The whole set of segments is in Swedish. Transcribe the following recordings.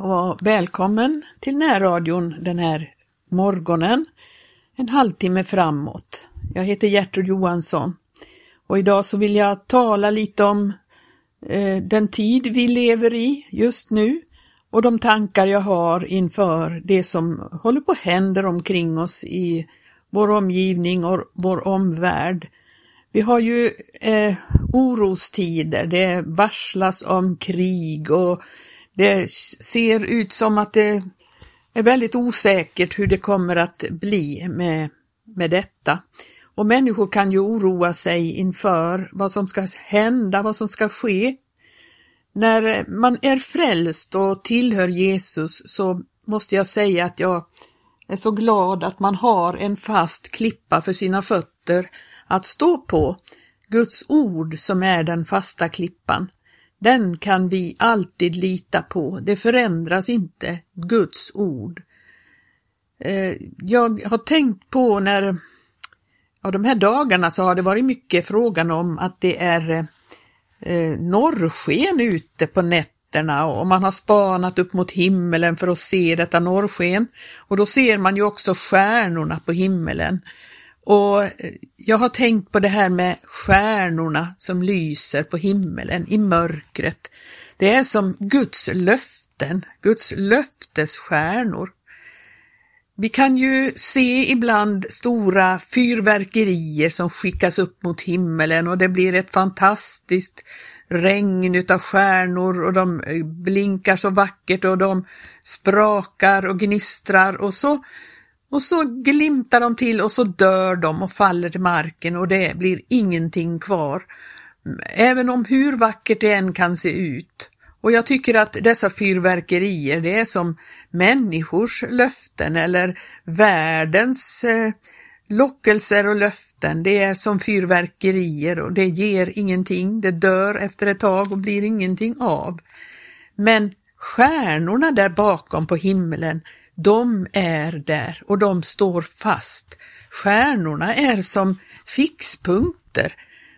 och välkommen till närradion den här morgonen, en halvtimme framåt. Jag heter Gertrud Johansson och idag så vill jag tala lite om eh, den tid vi lever i just nu och de tankar jag har inför det som håller på att hända omkring oss i vår omgivning och vår omvärld. Vi har ju eh, orostider, det varslas om krig och det ser ut som att det är väldigt osäkert hur det kommer att bli med, med detta. Och människor kan ju oroa sig inför vad som ska hända, vad som ska ske. När man är frälst och tillhör Jesus så måste jag säga att jag är så glad att man har en fast klippa för sina fötter att stå på. Guds ord som är den fasta klippan. Den kan vi alltid lita på, det förändras inte, Guds ord. Eh, jag har tänkt på när, ja de här dagarna så har det varit mycket frågan om att det är eh, norrsken ute på nätterna och man har spanat upp mot himmelen för att se detta norrsken. Och då ser man ju också stjärnorna på himmelen. Och eh, jag har tänkt på det här med stjärnorna som lyser på himmelen i mörkret. Det är som Guds löften, Guds löftesstjärnor. Vi kan ju se ibland stora fyrverkerier som skickas upp mot himmelen och det blir ett fantastiskt regn utav stjärnor och de eh, blinkar så vackert och de sprakar och gnistrar och så och så glimtar de till och så dör de och faller till marken och det blir ingenting kvar. Även om hur vackert det än kan se ut. Och jag tycker att dessa fyrverkerier, det är som människors löften eller världens eh, lockelser och löften. Det är som fyrverkerier och det ger ingenting. Det dör efter ett tag och blir ingenting av. Men stjärnorna där bakom på himlen, de är där och de står fast. Stjärnorna är som fixpunkter.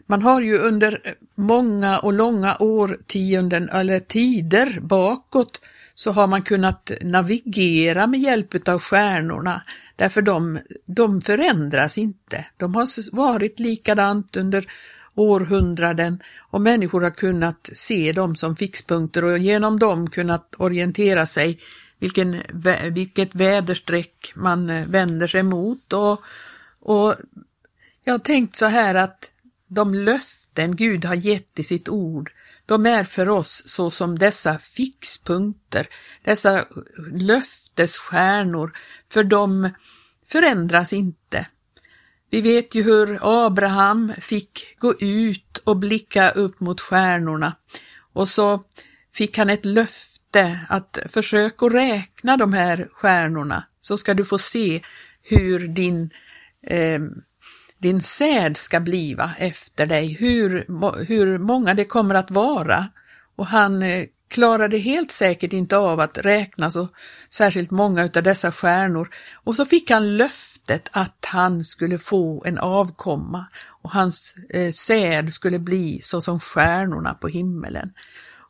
Man har ju under många och långa årtionden eller tider bakåt så har man kunnat navigera med hjälp av stjärnorna därför de, de förändras inte. De har varit likadant under århundraden och människor har kunnat se dem som fixpunkter och genom dem kunnat orientera sig vilken, vilket väderstreck man eh, vänder sig mot. Och, och jag har tänkt så här att de löften Gud har gett i sitt ord, de är för oss så som dessa fixpunkter, dessa löftesstjärnor, för de förändras inte. Vi vet ju hur Abraham fick gå ut och blicka upp mot stjärnorna och så fick han ett löfte inte att försöka räkna de här stjärnorna så ska du få se hur din, eh, din säd ska bliva efter dig, hur, hur många det kommer att vara. Och han eh, klarade helt säkert inte av att räkna så särskilt många av dessa stjärnor. Och så fick han löftet att han skulle få en avkomma och hans eh, säd skulle bli så som stjärnorna på himmelen.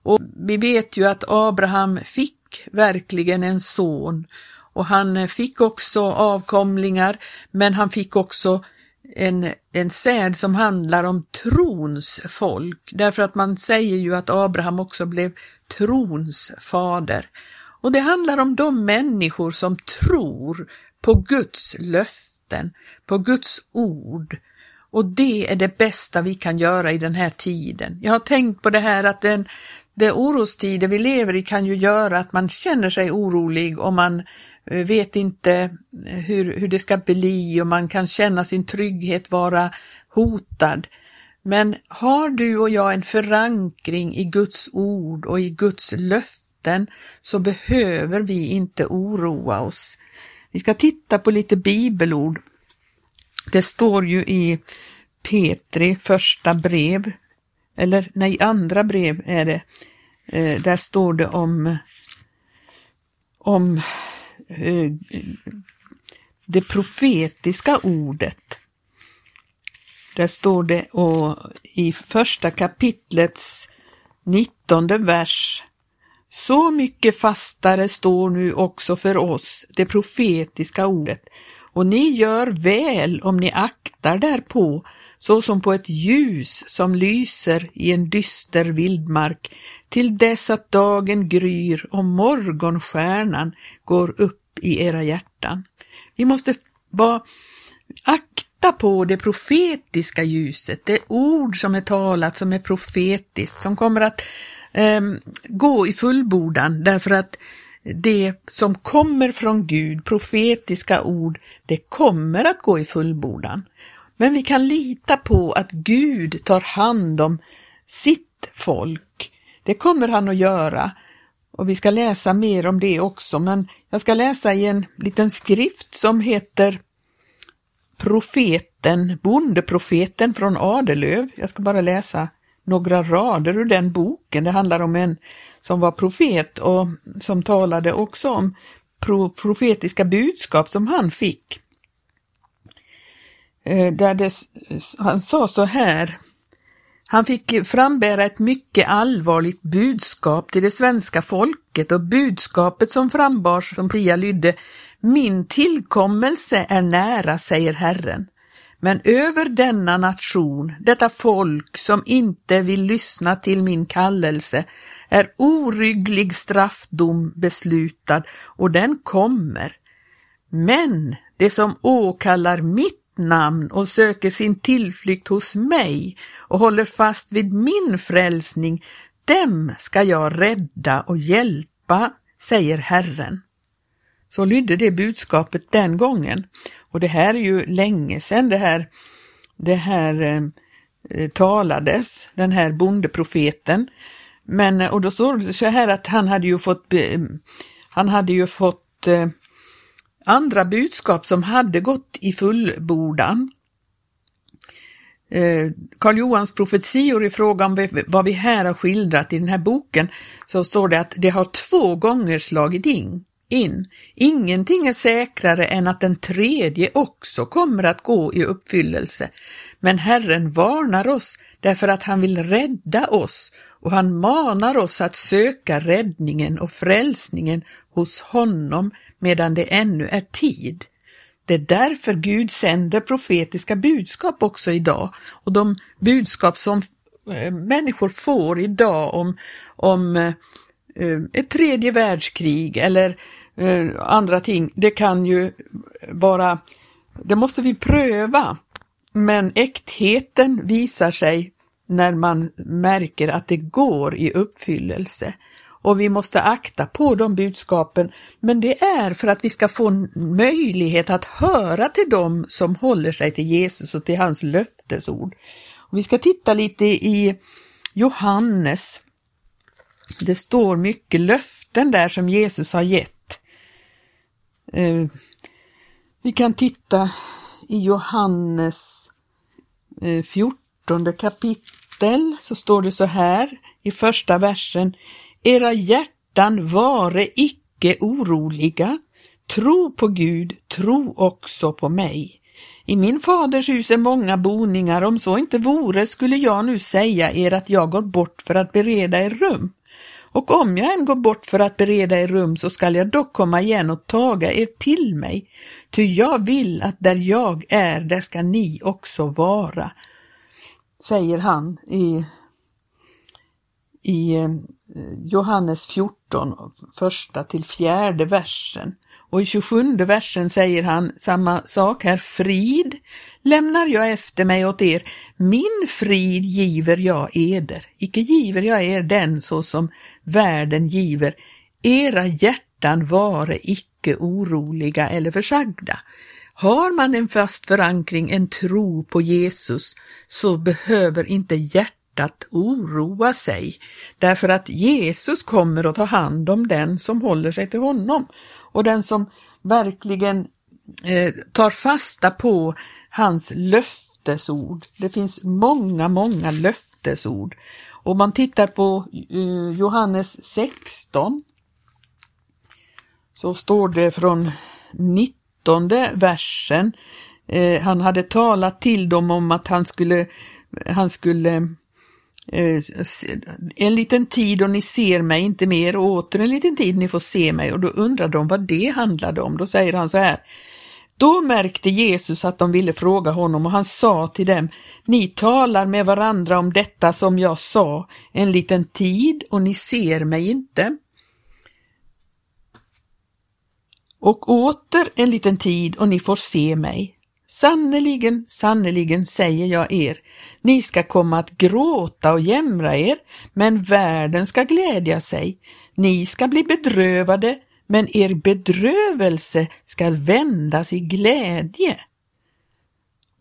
Och vi vet ju att Abraham fick verkligen en son och han fick också avkomlingar, men han fick också en, en säd som handlar om trons folk, därför att man säger ju att Abraham också blev trons fader. Och det handlar om de människor som tror på Guds löften, på Guds ord. Och det är det bästa vi kan göra i den här tiden. Jag har tänkt på det här att den, det orostider vi lever i kan ju göra att man känner sig orolig och man eh, vet inte eh, hur, hur det ska bli och man kan känna sin trygghet vara hotad. Men har du och jag en förankring i Guds ord och i Guds löften så behöver vi inte oroa oss. Vi ska titta på lite bibelord. Det står ju i Petri första brev eller nej, andra brev är det. Eh, där står det om, om eh, det profetiska ordet. Där står det och i första kapitlets nittonde vers Så mycket fastare står nu också för oss det profetiska ordet, och ni gör väl om ni aktar därpå, såsom på ett ljus som lyser i en dyster vildmark, till dess att dagen gryr och morgonstjärnan går upp i era hjärtan. Vi måste vara akta på det profetiska ljuset, det ord som är talat som är profetiskt, som kommer att eh, gå i fullbordan därför att det som kommer från Gud, profetiska ord, det kommer att gå i fullbordan. Men vi kan lita på att Gud tar hand om sitt folk. Det kommer han att göra. Och vi ska läsa mer om det också, men jag ska läsa i en liten skrift som heter Profeten, Bondeprofeten från Adelöv. Jag ska bara läsa några rader ur den boken. Det handlar om en som var profet och som talade också om pro profetiska budskap som han fick. Eh, där det, han sa så här, han fick frambära ett mycket allvarligt budskap till det svenska folket och budskapet som frambars som Pia lydde Min tillkommelse är nära, säger Herren. Men över denna nation, detta folk som inte vill lyssna till min kallelse, är orygglig straffdom beslutad och den kommer. Men det som åkallar mitt namn och söker sin tillflykt hos mig och håller fast vid min frälsning, dem ska jag rädda och hjälpa, säger Herren. Så lydde det budskapet den gången. Och det här är ju länge sedan det här, det här eh, eh talades, den här bondeprofeten. Men, eh, och då står det så här att han hade ju fått, eh, han hade ju fått eh, andra budskap som hade gått i fullbordan. Eh, Karl Johans profetior i fråga om vad vi här har skildrat i den här boken så står det att det har två gånger slagit in in. Ingenting är säkrare än att den tredje också kommer att gå i uppfyllelse. Men Herren varnar oss därför att han vill rädda oss och han manar oss att söka räddningen och frälsningen hos honom medan det ännu är tid. Det är därför Gud sänder profetiska budskap också idag och de budskap som eh, människor får idag om, om eh, ett tredje världskrig eller eh, andra ting, det kan ju vara, det måste vi pröva, men äktheten visar sig när man märker att det går i uppfyllelse. Och vi måste akta på de budskapen, men det är för att vi ska få möjlighet att höra till dem som håller sig till Jesus och till hans löftesord. Och vi ska titta lite i Johannes. Det står mycket löften där som Jesus har gett. Eh, vi kan titta i Johannes eh, 14 kapitel så står det så här i första versen. Era hjärtan vare icke oroliga. Tro på Gud, tro också på mig. I min faders hus är många boningar, om så inte vore skulle jag nu säga er att jag går bort för att bereda er rum. Och om jag än går bort för att bereda er rum så skall jag dock komma igen och taga er till mig, ty jag vill att där jag är, där ska ni också vara, säger han i, i eh, Johannes 14, första till fjärde versen. Och i 27 versen säger han samma sak här, frid lämnar jag efter mig åt er, min frid giver jag eder, icke giver jag er den så som världen giver, era hjärtan vare icke oroliga eller försagda. Har man en fast förankring, en tro på Jesus, så behöver inte hjärtat oroa sig, därför att Jesus kommer att ta hand om den som håller sig till honom och den som verkligen eh, tar fasta på hans löftesord. Det finns många, många löftesord. Om man tittar på eh, Johannes 16 så står det från 19 versen. Eh, han hade talat till dem om att han skulle, han skulle eh, en liten tid och ni ser mig inte mer och åter en liten tid ni får se mig och då undrar de vad det handlade om. Då säger han så här. Då märkte Jesus att de ville fråga honom och han sa till dem, ni talar med varandra om detta som jag sa, en liten tid och ni ser mig inte. Och åter en liten tid och ni får se mig. Sannerligen, sannerligen säger jag er, ni ska komma att gråta och jämra er, men världen ska glädja sig. Ni ska bli bedrövade, men er bedrövelse ska vändas i glädje.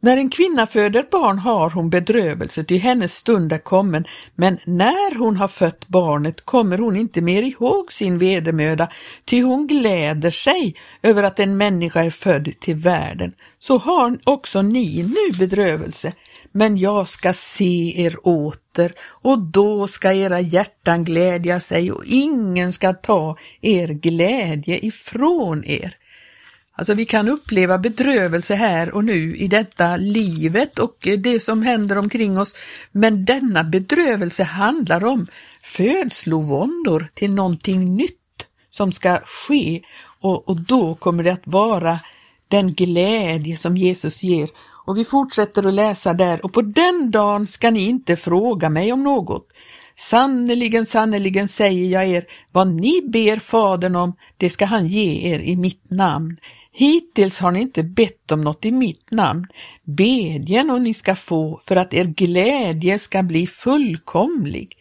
När en kvinna föder barn har hon bedrövelse, ty hennes stund är kommen, men när hon har fött barnet kommer hon inte mer ihåg sin vedermöda, ty hon gläder sig över att en människa är född till världen. Så har också ni nu bedrövelse, men jag ska se er åter och då ska era hjärtan glädja sig och ingen ska ta er glädje ifrån er. Alltså vi kan uppleva bedrövelse här och nu i detta livet och eh, det som händer omkring oss, men denna bedrövelse handlar om födslovåndor till någonting nytt som ska ske och, och då kommer det att vara den glädje som Jesus ger. Och vi fortsätter att läsa där och på den dagen ska ni inte fråga mig om något. Sannerligen, sannerligen säger jag er, vad ni ber Fadern om, det ska han ge er i mitt namn. Hittills har ni inte bett om något i mitt namn. Bedjen och ni ska få för att er glädje ska bli fullkomlig.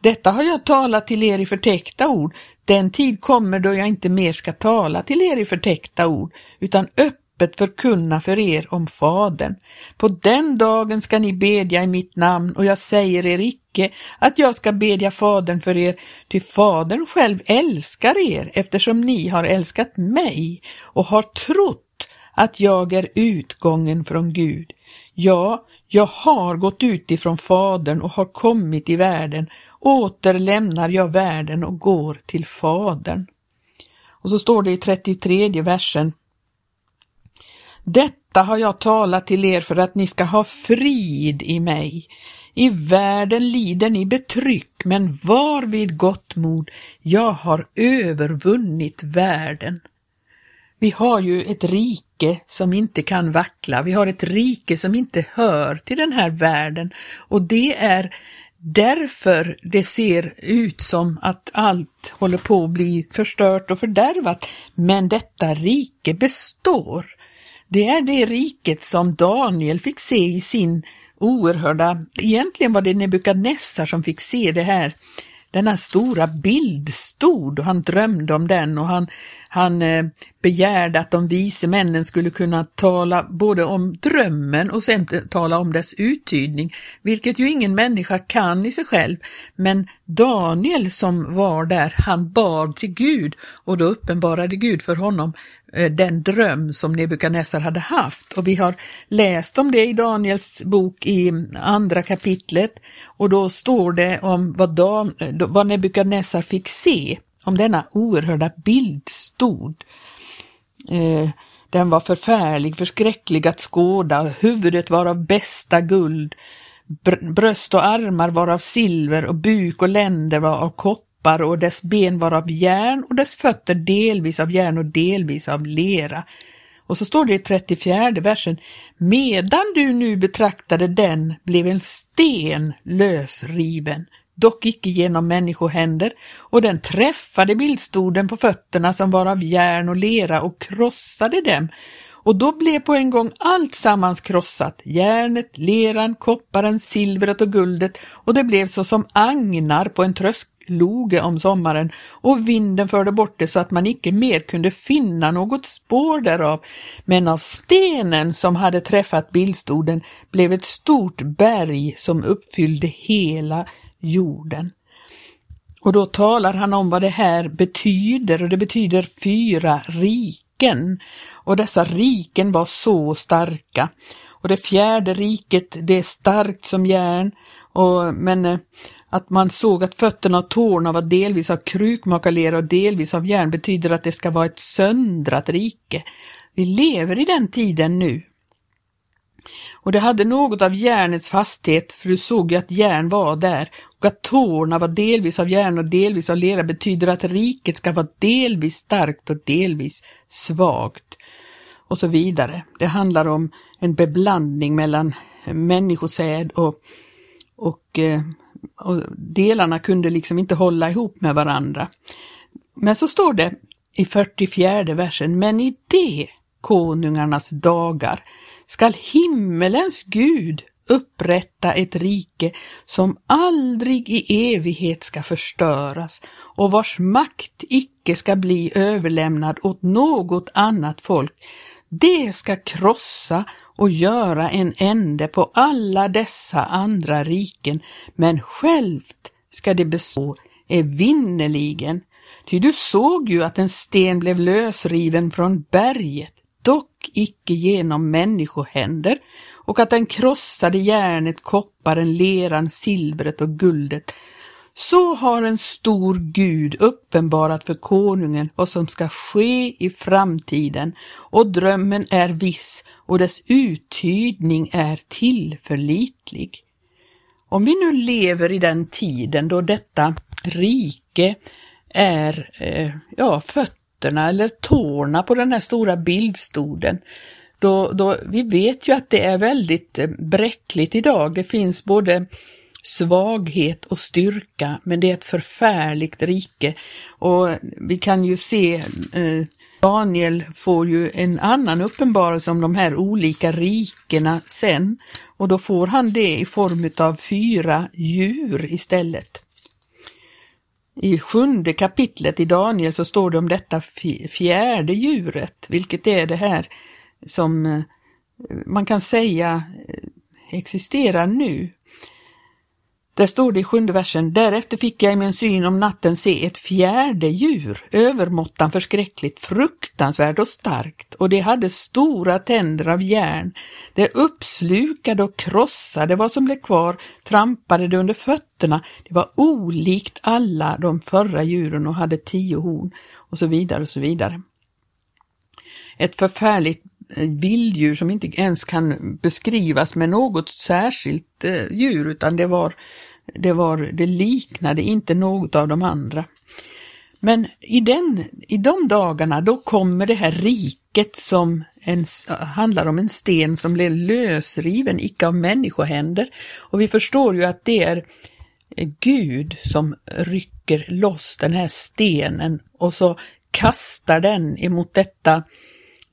Detta har jag talat till er i förtäckta ord. Den tid kommer då jag inte mer ska tala till er i förtäckta ord, utan öppet förkunna för er om Fadern. På den dagen ska ni bedja i mitt namn och jag säger er icke att jag ska bedja Fadern för er, ty Fadern själv älskar er eftersom ni har älskat mig och har trott att jag är utgången från Gud. Ja, jag har gått ut ifrån Fadern och har kommit i världen åter lämnar jag världen och går till Fadern. Och så står det i 33 versen. Detta har jag talat till er för att ni ska ha frid i mig. I världen lider ni betryck, men var vid gott mod, jag har övervunnit världen. Vi har ju ett rike som inte kan vackla, vi har ett rike som inte hör till den här världen och det är därför det ser ut som att allt håller på att bli förstört och fördärvat. Men detta rike består. Det är det riket som Daniel fick se i sin oerhörda, egentligen var det Nebukadnessar som fick se det här denna stora bild stod och han drömde om den och han, han eh, begärde att de vise männen skulle kunna tala både om drömmen och sen tala om dess uttydning, vilket ju ingen människa kan i sig själv. Men Daniel som var där, han bad till Gud och då uppenbarade Gud för honom Eh, den dröm som Nebukadnessar hade haft. Och vi har läst om det i Daniels bok i andra kapitlet. Och då står det om vad, Dan, vad Nebukadnessar fick se, om denna oerhörda bild stod. Eh, den var förfärlig, förskräcklig att skåda, huvudet var av bästa guld, bröst och armar var av silver. Och buk och länder var av koppar och dess ben var av järn och dess fötter delvis av järn och delvis av lera. Och så står det i 34 versen, medan du nu betraktade den blev en sten lösriven, dock icke genom människohänder, och den träffade bildstoden på fötterna som var av järn och lera och krossade dem, och då blev på en gång allt sammans krossat, järnet, leran, kopparen, silvret och guldet, och det blev så som agnar på en loge om sommaren, och vinden förde bort det så att man icke mer kunde finna något spår därav. Men av stenen som hade träffat bildstoden blev ett stort berg som uppfyllde hela jorden. Och då talar han om vad det här betyder och det betyder fyra riken. Och dessa riken var så starka. Och det fjärde riket, det är starkt som järn, och, men eh, att man såg att fötterna och tårna var delvis av krukmakarlera och delvis av järn betyder att det ska vara ett söndrat rike. Vi lever i den tiden nu. Och det hade något av järnets fasthet, för du såg ju att järn var där, och att tårna var delvis av järn och delvis av lera betyder att riket ska vara delvis starkt och delvis svagt. Och så vidare. Det handlar om en beblandning mellan människosäd och, och, eh, och delarna kunde liksom inte hålla ihop med varandra. Men så står det i 44 versen, men i det konungarnas dagar skall himmelens Gud upprätta ett rike som aldrig i evighet ska förstöras och vars makt icke ska bli överlämnad åt något annat folk. Det ska krossa och göra en ände på alla dessa andra riken, men självt ska det bestå evinnerligen. Ty du såg ju att en sten blev lösriven från berget, dock icke genom människohänder, och att den krossade järnet, kopparen, leran, silvret och guldet. Så har en stor Gud uppenbarat för konungen vad som ska ske i framtiden och drömmen är viss och dess uttydning är tillförlitlig. Om vi nu lever i den tiden då detta rike är eh, ja, fötterna eller tårna på den här stora bildstoden, då, då, vi vet ju att det är väldigt eh, bräckligt idag. Det finns både svaghet och styrka, men det är ett förfärligt rike. Och vi kan ju se eh, Daniel får ju en annan uppenbarelse om de här olika rikena sen och då får han det i form av fyra djur istället. I sjunde kapitlet i Daniel så står det om detta fjärde djuret, vilket är det här som eh, man kan säga eh, existerar nu. Där står det i sjunde versen, därefter fick jag i min syn om natten se ett fjärde djur, övermåttan förskräckligt, fruktansvärt och starkt, och det hade stora tänder av järn. Det uppslukade och krossade vad som blev kvar, trampade det under fötterna. Det var olikt alla de förra djuren och hade tio horn, och så vidare och så vidare. Ett förfärligt vilddjur som inte ens kan beskrivas med något särskilt eh, djur utan det var det, var, det liknade inte något av de andra. Men i, den, i de dagarna då kommer det här riket som en, handlar om en sten som blev lösriven, icke av människohänder. Och vi förstår ju att det är Gud som rycker loss den här stenen och så kastar den emot detta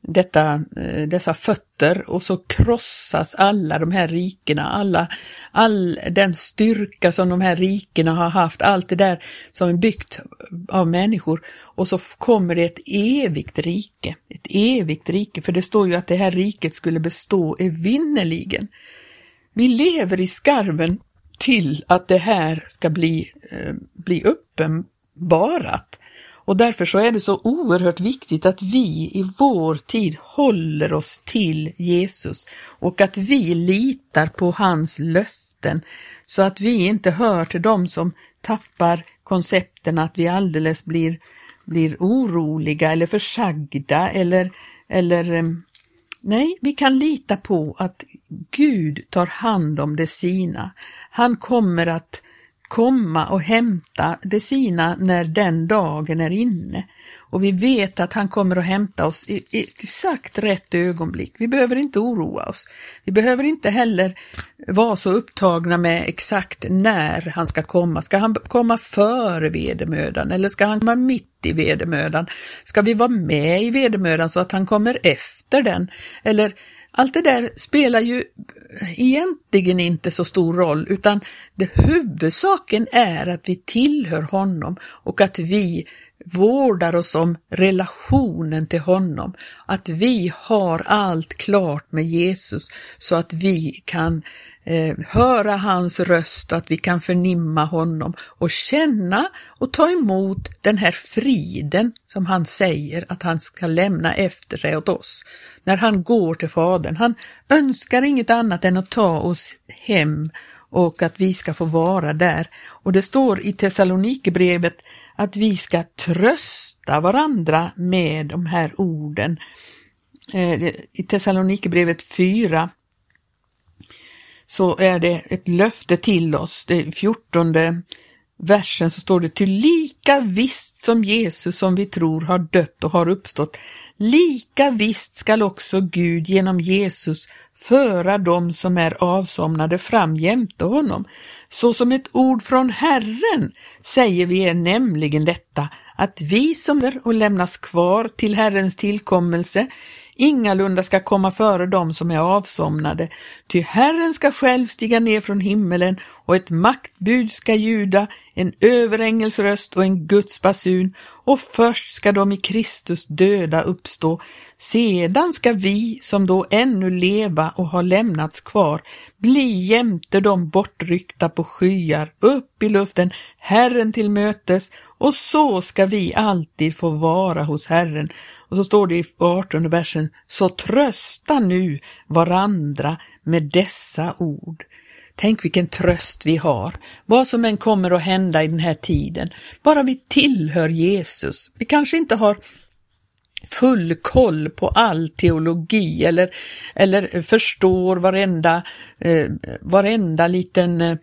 detta, eh, dessa fötter och så krossas alla de här rikena, alla, all den styrka som de här rikena har haft, allt det där som är byggt av människor och så kommer det ett evigt rike, ett evigt rike, för det står ju att det här riket skulle bestå evinnerligen. Vi lever i skarven till att det här ska bli, eh, bli uppenbarat. Och därför så är det så oerhört viktigt att vi i vår tid håller oss till Jesus och att vi litar på hans löften så att vi inte hör till dem som tappar koncepten att vi alldeles blir, blir oroliga eller försagda eller, eller eh, Nej, vi kan lita på att Gud tar hand om det sina. Han kommer att komma och hämta det sina när den dagen är inne. Och vi vet att han kommer att hämta oss i, i exakt rätt ögonblick. Vi behöver inte oroa oss. Vi behöver inte heller vara så upptagna med exakt när han ska komma. Ska han komma före vedermödan eller ska han komma mitt i vedermödan? Ska vi vara med i vedermödan så att han kommer efter den? Eller allt det där spelar ju egentligen inte så stor roll utan det huvudsaken är att vi tillhör honom och att vi vårdar oss om relationen till honom, att vi har allt klart med Jesus så att vi kan eh, höra hans röst och att vi kan förnimma honom och känna och ta emot den här friden som han säger att han ska lämna efter sig åt oss när han går till Fadern. Han önskar inget annat än att ta oss hem och att vi ska få vara där. Och det står i Thessalonikerbrevet att vi ska trösta varandra med de här orden. Eh, I Thessalonikerbrevet 4 så är det ett löfte till oss. Det fjortonde versen så står det till lika visst som Jesus som vi tror har dött och har uppstått, lika visst skall också Gud genom Jesus föra dem som är avsomnade fram jämte honom. Så som ett ord från Herren säger vi er nämligen detta, att vi som är och lämnas kvar till Herrens tillkommelse ingalunda ska komma före dem som är avsomnade, ty Herren ska själv stiga ner från himmelen och ett maktbud ska ljuda, en överängels röst och en Guds basun, och först ska de i Kristus döda uppstå, sedan ska vi som då ännu leva och har lämnats kvar bli jämte de bortryckta på skyar upp i luften, Herren till mötes, och så ska vi alltid få vara hos Herren. Och så står det i 18 versen, så trösta nu varandra med dessa ord. Tänk vilken tröst vi har, vad som än kommer att hända i den här tiden. Bara vi tillhör Jesus. Vi kanske inte har full koll på all teologi eller, eller förstår varenda, eh, varenda liten eh,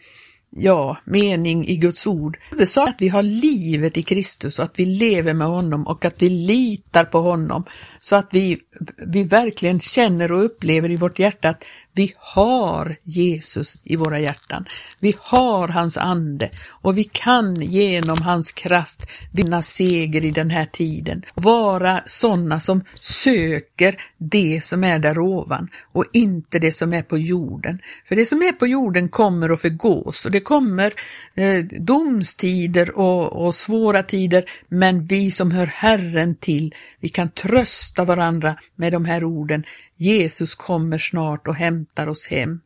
ja, mening i Guds ord. Det att vi har livet i Kristus och att vi lever med honom och att vi litar på honom så att vi, vi verkligen känner och upplever i vårt hjärta att vi har Jesus i våra hjärtan. Vi har hans ande och vi kan genom hans kraft vinna seger i den här tiden. Vara sådana som söker det som är där ovan och inte det som är på jorden. För det som är på jorden kommer att förgås och det kommer eh, domstider och, och svåra tider men vi som hör Herren till, vi kan trösta varandra med de här orden. Jesus kommer snart och hämtar hämtar oss hem.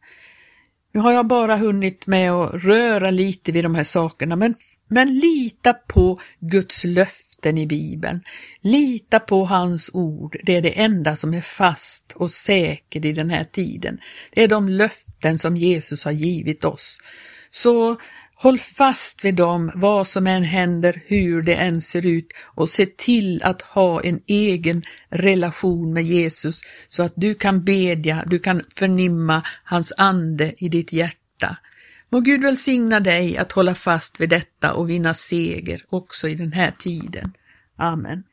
Nu har jag bara hunnit med att röra lite vid de här sakerna, men, men lita på Guds löften i Bibeln. Lita på hans ord. Det är det enda som är fast och säkert i den här tiden. Det är de löften som Jesus har givit oss. Så Håll fast vid dem vad som än händer, hur det än ser ut och se till att ha en egen relation med Jesus så att du kan bedja, du kan förnimma hans ande i ditt hjärta. Må Gud välsigna dig att hålla fast vid detta och vinna seger också i den här tiden. Amen.